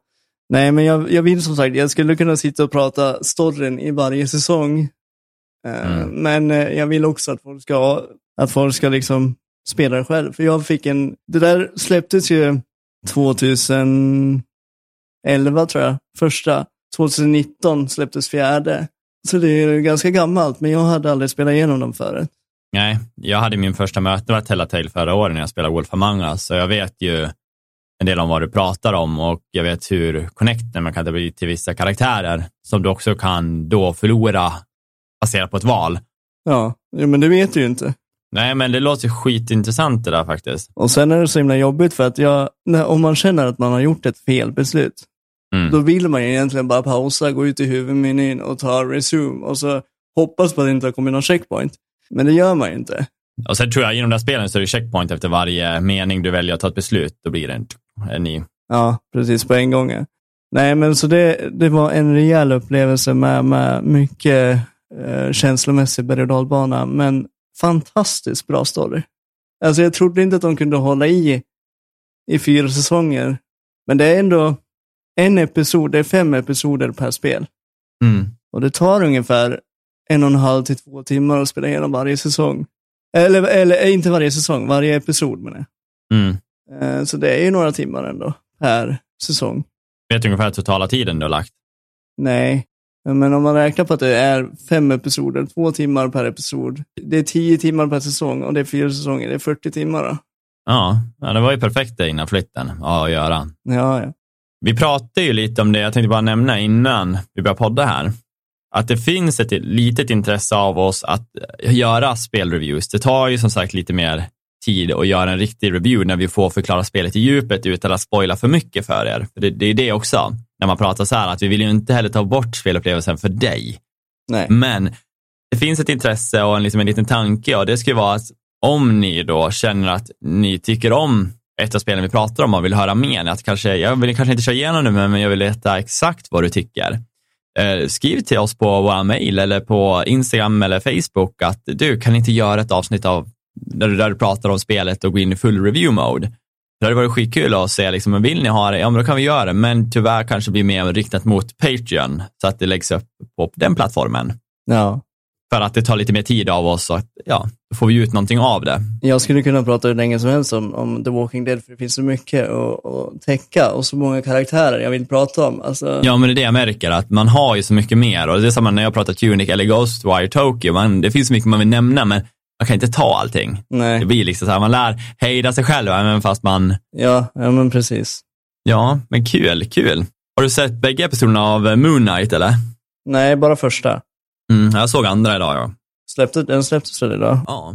Nej, men jag, jag vill som sagt, jag skulle kunna sitta och prata storyn i varje säsong. Eh, Mm. Men eh, jag vill också att folk ska, att folk ska liksom spela det själv. För jag fick en, det där släpptes ju 2011 tror jag, första. 2019 släpptes fjärde. Så det är ganska gammalt, men jag hade aldrig spelat igenom dem förut. Nej, jag hade min första möte med Telltale förra året när jag spelade Wolf Among Us, så jag vet ju en del om vad du pratar om och jag vet hur connecten man kan bli till vissa karaktärer som du också kan då förlora baserat på ett val. Ja, men det vet du ju inte. Nej, men det låter skitintressant det där faktiskt. Och sen är det så himla jobbigt för att jag, när, om man känner att man har gjort ett felbeslut, Mm. då vill man ju egentligen bara pausa, gå ut i huvudmenyn och ta resume och så hoppas på att det inte har kommit någon checkpoint. Men det gör man ju inte. Och sen tror jag i de där spelen så är det checkpoint efter varje mening du väljer att ta ett beslut. Då blir det en, en ny. Ja, precis på en gång. Nej, men så det, det var en rejäl upplevelse med, med mycket eh, känslomässig berg och dalbana, men fantastiskt bra story. Alltså jag trodde inte att de kunde hålla i i fyra säsonger, men det är ändå en episod, det är fem episoder per spel. Mm. Och det tar ungefär en och en halv till två timmar att spela igenom varje säsong. Eller, eller eh, inte varje säsong, varje episod menar Mm. jag. Eh, Så det är ju några timmar ändå per säsong. Vet du ungefär totala tiden du har lagt? Nej, men om man räknar på att det är fem episoder, två timmar per episod. Det är tio timmar per säsong och det är fyra säsonger, det är 40 timmar då. Ja, ja det var ju perfekt det innan flytten ja, att göra. Ja, ja. Vi pratade ju lite om det, jag tänkte bara nämna innan vi började podda här, att det finns ett litet intresse av oss att göra spelreviews. Det tar ju som sagt lite mer tid att göra en riktig review när vi får förklara spelet i djupet utan att spoila för mycket för er. För det, det är det också, när man pratar så här, att vi vill ju inte heller ta bort spelupplevelsen för dig. Nej. Men det finns ett intresse och en, liksom en liten tanke och det skulle vara att om ni då känner att ni tycker om ett av spelen vi pratar om och vill höra mer, att kanske, jag vill kanske inte köra igenom det, men jag vill veta exakt vad du tycker. Eh, skriv till oss på vår mail eller på Instagram eller Facebook att du kan inte göra ett avsnitt av där du, där du pratar om spelet och gå in i full review mode. Det hade varit skitkul att se, liksom, men vill ni ha det, ja men då kan vi göra det, men tyvärr kanske blir mer riktat mot Patreon, så att det läggs upp på den plattformen. Ja. För att det tar lite mer tid av oss och att, ja, då får vi ut någonting av det. Jag skulle kunna prata hur länge som helst om, om The Walking Dead, för det finns så mycket att, att täcka och så många karaktärer jag vill prata om. Alltså, Ja, men det är det jag märker, att man har ju så mycket mer. Och det är samma när jag pratar Tunic eller Ghostwire Tokyo. Man, det finns så mycket man vill nämna, men man kan inte ta allting. Det nej. blir liksom så här, man lär hejda sig själv, även fast man, Ja, ja, men precis. ja, men kul, kul. Har du sett bägge episoderna av Moon Knight, eller? Nej, bara första. Mm, jag såg andra idag, ja. Släppte, den släpptes väl idag? ja.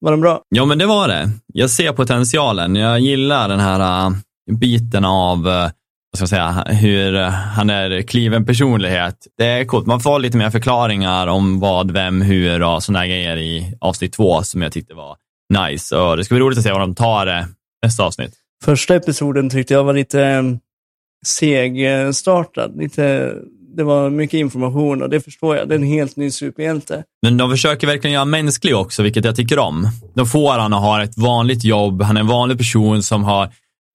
Var den bra? Ja, men det var det. Jag ser potentialen. Jag gillar den här uh, biten av, uh, vad ska jag säga, hur uh, han är kliven personlighet. Det är coolt. Man får lite mer förklaringar om vad, vem, hur och sådana grejer i avsnitt två som jag tyckte var nice. Och det ska bli roligt att se vad de tar det nästa avsnitt. Första episoden tyckte jag var lite segstartad. Lite, det var mycket information och det förstår jag. Det är en helt ny superhjälte. Men de försöker verkligen göra mänsklig också, vilket jag tycker om. Då får han att ha ett vanligt jobb. Han är en vanlig person som har,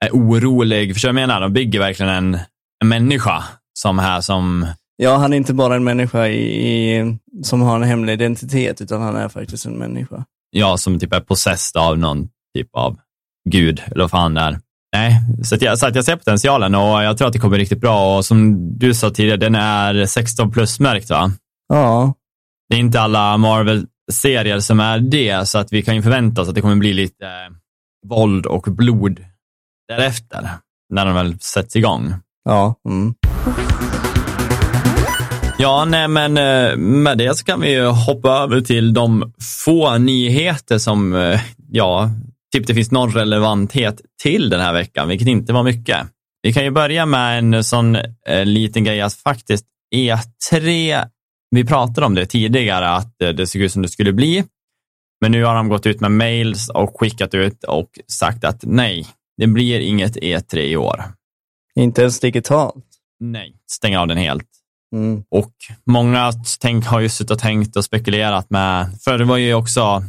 är orolig. Förstår du vad jag menar? De bygger verkligen en, en människa som här som Ja, han är inte bara en människa i, i, som har en hemlig identitet, utan han är faktiskt en människa. ja, som typ är possessed av någon typ av gud, eller vad fan det är. Nej, så, att jag, så jag ser potentialen och jag tror att det kommer riktigt bra och som du sa tidigare, den är 16 plus-märkt va? Ja, Det är inte alla Marvel-serier som är det, så att vi kan ju förvänta oss att det kommer bli lite eh, våld och blod därefter, när de väl sätts igång. ja. Mm. Ja, nej, men eh, med det så kan vi ju hoppa över till de få nyheter som, eh, ja, typ det finns någon relevanthet till den här veckan, vilket inte var mycket. Vi kan ju börja med en sån eh, liten grej att faktiskt E3, vi pratade om det tidigare, att eh, det såg ut som det skulle bli. Men nu har de gått ut med mails och skickat ut och sagt att nej, det blir inget E3 i år. Inte ens digitalt. Nej, stänger av den helt. Mm. Och många tänk, har ju suttit och tänkt och spekulerat med, för det var ju också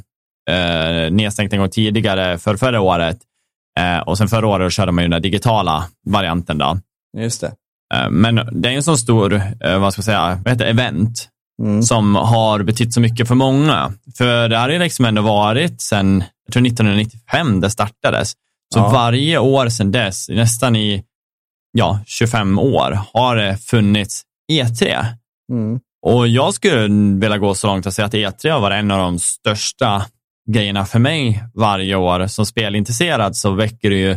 eh, nedstängt en gång tidigare för förra året. Eh, och sen förra året körde man ju den digitala varianten. Då. Just det. Eh, men det är en sån stor, eh, vad ska jag säga, vad heter event Mm. som har betytt så mycket för många. För det har ju liksom ändå varit sedan, jag tror 1995 det startades. Så Ja. varje år sedan dess, nästan i ja, 25 år, har det funnits E3. Mm. Och jag skulle vilja gå så långt att säga att E3 har varit en av de största grejerna för mig varje år. Som spelintresserad så väcker det ju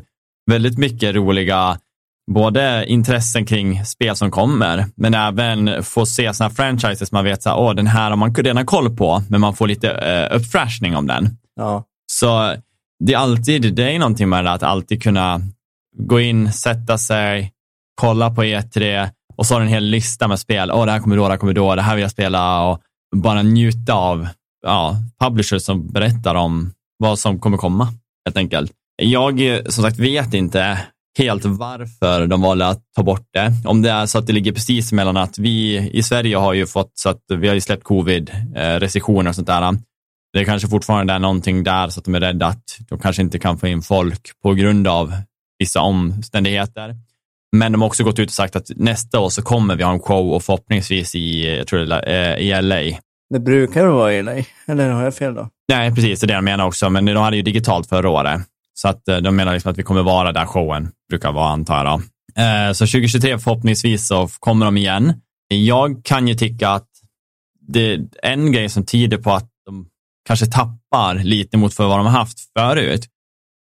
väldigt mycket roliga både intressen kring spel som kommer, men även få se sådana franchises man vet att den här har man redan koll på, men man får lite uh, uppfräschning om den. Ja. Så det är alltid, det är någonting med det att alltid kunna gå in, sätta sig, kolla på E3 och så har du en hel lista med spel. Åh, det här kommer då, det här kommer då, det här vill jag spela och bara njuta av ja, publishers som berättar om vad som kommer komma, helt enkelt. Jag, som sagt, vet inte helt varför de valde att ta bort det. Om det är så att det ligger precis mellan att vi i Sverige har ju fått så att vi har ju släppt covid-restriktioner eh, och sånt där. Det kanske fortfarande är någonting där så att de är rädda att de kanske inte kan få in folk på grund av vissa omständigheter. Men de har också gått ut och sagt att nästa år så kommer vi ha en show och förhoppningsvis i, jag tror det är, eh, i LA. Det brukar vara i LA, eller har jag fel då? Nej, precis, det är det jag menar också, men de hade ju digitalt förra året. Så att eh, de menar liksom att vi kommer vara där showen brukar vara, antar jag. Eh, så 2023 förhoppningsvis så kommer de igen. Jag kan ju tycka att det är en grej som tyder på att de kanske tappar lite mot för vad de har haft förut.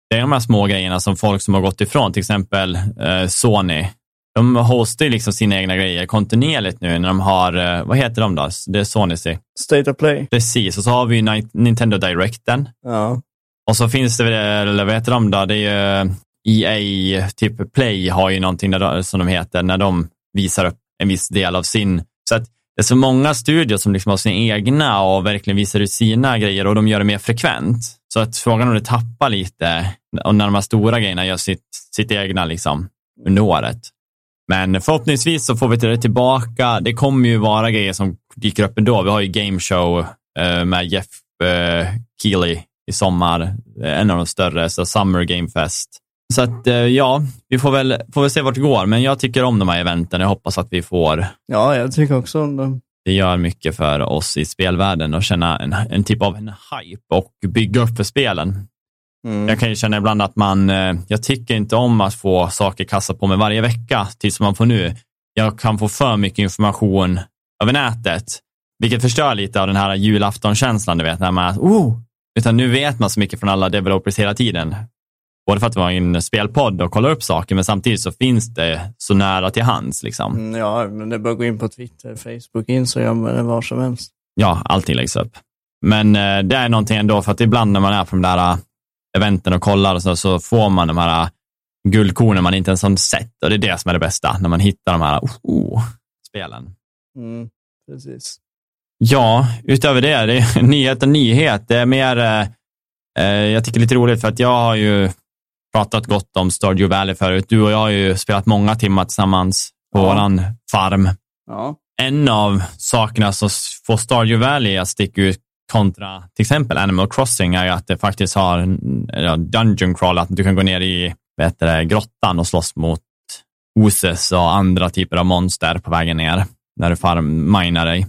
Det är de här små grejerna som folk som har gått ifrån, till exempel eh, Sony. De hostar ju liksom sina egna grejer kontinuerligt nu när de har, eh, vad heter de då? Det är Sony. State of Play. Precis, och så har vi Nintendo Directen. Ja. Och så finns det, eller vad heter de då? Det är ju EA, typ Play har ju någonting där, som de heter, när de visar upp en viss del av sin. Så att det är så många studier som liksom har sina egna och verkligen visar ut sina grejer och de gör det mer frekvent. Så att frågan om det tappar lite och när de här stora grejerna gör sitt, sitt egna liksom under året. Men förhoppningsvis så får vi det tillbaka. Det kommer ju vara grejer som dyker upp ändå. Vi har ju Game Show eh, med Jeff eh, Keely i sommar. En av de större, så Summer Game Fest. Så att eh, ja, vi får väl, får väl se vart det går, men jag tycker om de här eventen. Jag hoppas att vi får. Ja, jag tycker också om dem. Det gör mycket för oss i spelvärlden att känna en, en typ av en hype och bygga upp för spelen. Mm. Jag kan ju känna ibland att man, eh, jag tycker inte om att få saker kastat på mig varje vecka, tills man får nu. Jag kan få för mycket information över nätet, vilket förstör lite av den här julaftonkänslan, du vet, när man, oh, utan nu vet man så mycket från alla developers hela tiden. Både för att vara en spelpodd och kolla upp saker, men samtidigt så finns det så nära till hands. Liksom. Mm, ja, men det är bara att gå in på Twitter, Facebook, Instagram eller var som helst. Ja, allting läggs upp. Men eh, det är någonting ändå, för att ibland när man är på de där eventen och kollar och så, så får man de här uh, guldkornen man inte ens har sett. Och det är det som är det bästa, när man hittar de här uh, uh spelen. Mm, precis. Ja, utöver det, det är nyhet och nyhet. Det är mer, eh, eh, jag tycker det är lite roligt för att jag har ju pratat gott om Stardew Valley förut. Du och jag har ju spelat många timmar tillsammans på ja. våran farm. Ja. En av sakerna som får Stardew Valley att sticka ut kontra till exempel Animal Crossing är ju att det faktiskt har ja, Dungeon Crawl, att du kan gå ner i vet det, grottan och slåss mot Oses och andra typer av monster på vägen ner när du farm minar dig.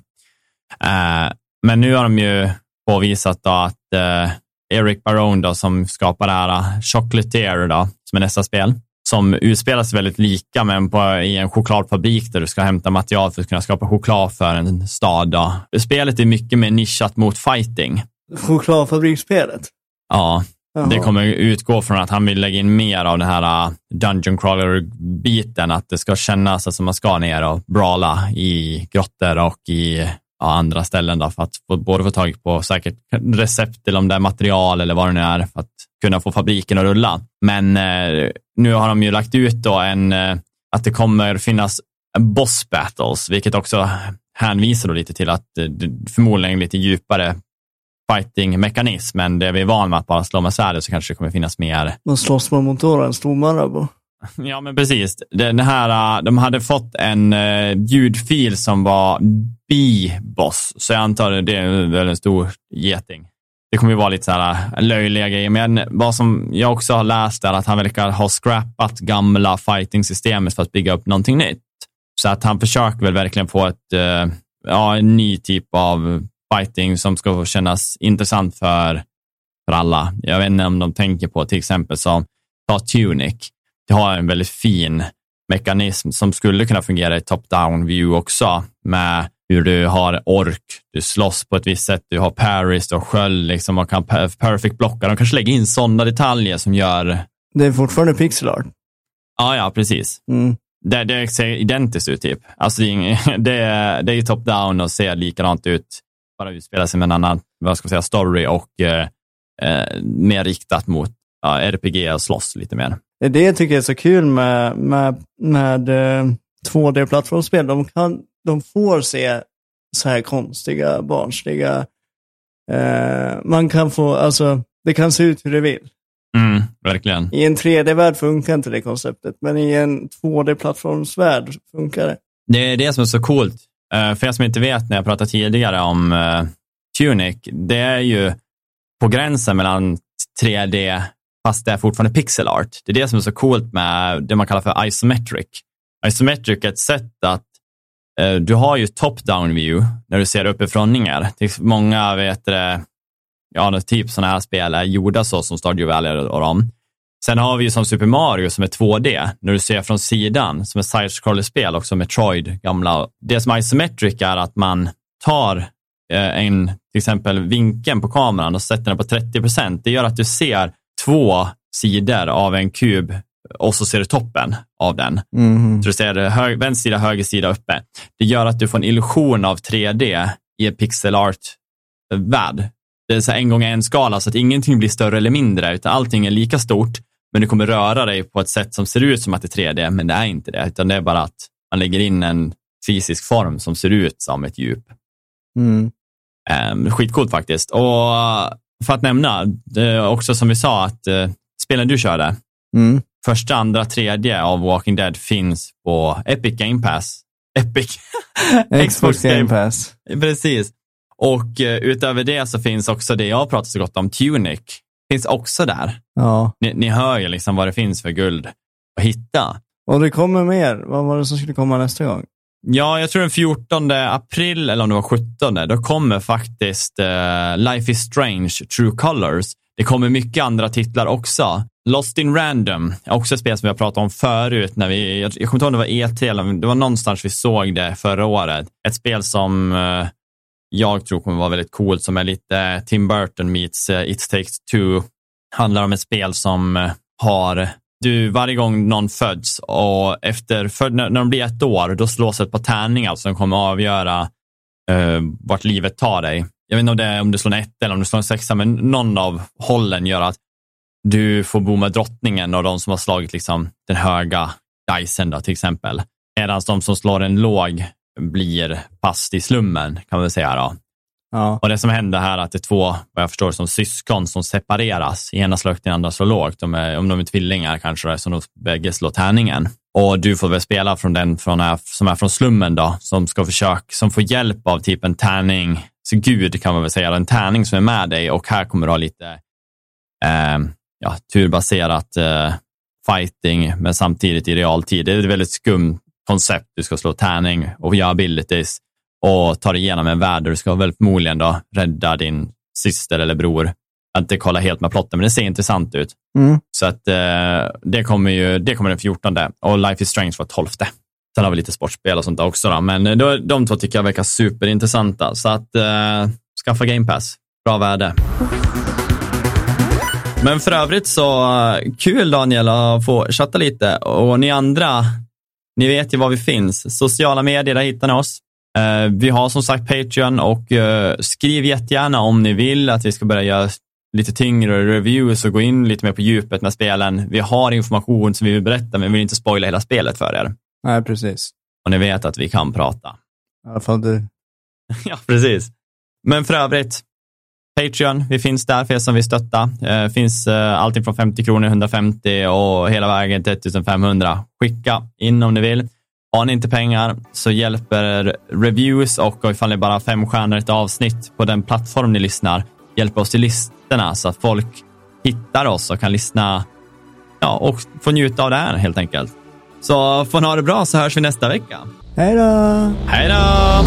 Eh, men nu har de ju påvisat då att eh, Eric Barone då, som skapar det här eh, Chocolatier, då, som är nästa spel, som utspelar sig väldigt lika, men på, i en chokladfabrik där du ska hämta material för att kunna skapa choklad för en stad. Då. Spelet är mycket mer nischat mot fighting. Chokladfabriksspelet? Ja, Jaha. det kommer utgå från att han vill lägga in mer av den här Dungeon Crawler-biten, att det ska kännas som man ska ner och brawla i grottor och i ja, andra ställen då, för att få, både få tag på säkert recept eller om det är material eller vad det nu är för att kunna få fabriken att rulla. Men eh, nu har de ju lagt ut då en, eh, att det kommer finnas boss battles, vilket också hänvisar då lite till att eh, förmodligen lite djupare fighting-mekanism, men det vi är van med att bara slå med svärdet så kanske det kommer finnas mer. Men slåss man mot en stor marabou? Ja, men precis. Den här, äh, de hade fått en äh, ljudfil som var biboss, så jag antar att det är en stor geting. Det kommer ju vara lite så här äh, löjliga grejer, men vad som jag också har läst är att han verkar ha scrappat gamla fighting-systemet för att bygga upp någonting nytt. Så att han försöker väl verkligen få ett, ja, en ny typ av fighting som ska kännas intressant för, för alla. Jag vet inte om de tänker på till exempel som ta Tunic har en väldigt fin mekanism som skulle kunna fungera i top-down view också med hur du har ork, du slåss på ett visst sätt, du har paris, och sköld, liksom, man kan perfect blocka. De kanske lägger in sådana detaljer som gör... Det är fortfarande pixel art. Ja, ja, precis. Mm. Det, det ser identiskt ut typ. Alltså, det, är det, är- top-down och ser likadant ut. Bara utspelar sig med en annan vad ska man säga, story och eh, eh, mer riktat mot ja, RPG och slåss lite mer. Det är det jag tycker är så kul med, med, med eh, 2D-plattformsspel. De, kan, de får se så här konstiga, barnsliga... Eh, man kan få, alltså, det kan se ut hur det vill. Mm, verkligen. I en 3D-värld funkar inte det konceptet, men i en 2D-plattformsvärld funkar det. Det är det som är så coolt. Eh, för er som inte vet, när jag pratade tidigare om uh, Tunic, det är ju på gränsen mellan 3D, fast det är fortfarande pixel art. Det är det som är så coolt med det man kallar för isometric. Isometric är ett sätt att eh, du har ju top-down view när du ser uppifrån ner. Många vet det, ja, typ sådana här spel är gjorda så som Stardew Valley och dem. Sen har vi ju som Super Mario som är 2D, när du ser från sidan, som är side-scroller-spel, också Metroid, gamla. Det som är isometric är att man tar eh, en, till exempel vinkeln på kameran och sätter den på 30 procent. Det gör att du ser två sidor av en kub och så ser du toppen av den. Så du ser hög, vänster sida, höger sida uppe. Det gör att du får en illusion av 3D i en pixel art-värld. Det är så en gång en skala så att ingenting blir större eller mindre, utan allting är lika stort, men du kommer röra dig på ett sätt som ser ut som att det är 3D, men det är inte det, utan det är bara att man lägger in en fysisk form som ser ut som ett djup. Mm. Um, skitcoolt faktiskt. Och för att nämna, är också som vi sa, att uh, spelen du körde, Mm. första, andra, tredje av Walking Dead finns på Epic Game Pass. Epic. Xbox Game Pass. Precis. Och eh, utöver det så finns också det jag pratar så gott om, Tunic. Finns också där. Ja. Ni, ni hör ju liksom vad det finns för guld att hitta. Och det kommer mer. Vad var det som skulle komma nästa gång? Ja, jag tror den 14 april, eller om det var 17, då kommer faktiskt eh, Life is Strange, True Colors. Det kommer mycket andra titlar också. Lost in Random, också ett spel som vi har pratat om förut. När vi, jag, jag kommer inte ihåg om det var ET eller det var någonstans vi såg det förra året. Ett spel som eh, jag tror kommer vara väldigt coolt, som är lite Tim Burton meets eh, It takes two. Handlar om ett spel som eh, har du, varje gång någon föds och efter, för, när, när de blir ett år, då slås ett par tärningar som kommer att avgöra eh, vart livet tar dig. Jag vet inte om, det är, om du slår en ett eller om du slår en sexa, men någon av hållen gör att du får bo med drottningen och de som har slagit liksom den höga dicen då, till exempel. Medan de som slår en låg blir fast i slummen, kan man väl säga. Då. Ja. Och det som händer här är att det är två, vad jag förstår, som syskon som separeras. Ena slår högt, den andra slår lågt. De är, om de är tvillingar kanske det är, så de bägge slår tärningen. Och du får väl spela från den från, som är från slummen då, som ska försöka, som får hjälp av typ en tärning, så gud kan man väl säga, en tärning som är med dig och här kommer du ha lite eh, ja, turbaserat eh, fighting, men samtidigt i realtid. Det är ett väldigt skumt koncept. Du ska slå tärning och göra abilities och ta dig igenom en värld där du ska väl förmodligen då rädda din syster eller bror. Har inte kollat helt med plotten, men det ser intressant ut. Mm. Så att eh, det kommer ju, det kommer den 14 och Life is Strange var 12. Sen har vi lite sportspel och sånt där också, då. men eh, då, de två tycker jag verkar superintressanta. Så att eh, skaffa Game Pass, bra värde. Men för övrigt så eh, kul Daniel att få chatta lite och ni andra, ni vet ju var vi finns. Sociala medier, där hittar ni oss. Eh, vi har som sagt Patreon och eh, skriv jättegärna om ni vill att vi ska börja göra lite tyngre reviews och gå in lite mer på djupet med spelen. Vi har information som vi vill berätta, men vi vill inte spoila hela spelet för er. Nej, precis. Och ni vet att vi kan prata. I alla fall du. ja, precis. Men för övrigt, Patreon, vi finns där för er som vill stötta. Eh, finns eh, allting från 50 kronor, 150 och hela vägen till 1500. Skicka in om ni vill. Har ni inte pengar så hjälper reviews och ifall ni bara fem stjärnor ett avsnitt på den plattform ni lyssnar, hjälper oss till listorna så att folk hittar oss och kan lyssna ja, och få njuta av det här helt enkelt. Så får ni ha det bra så hörs vi nästa vecka. Hej då! Hej då!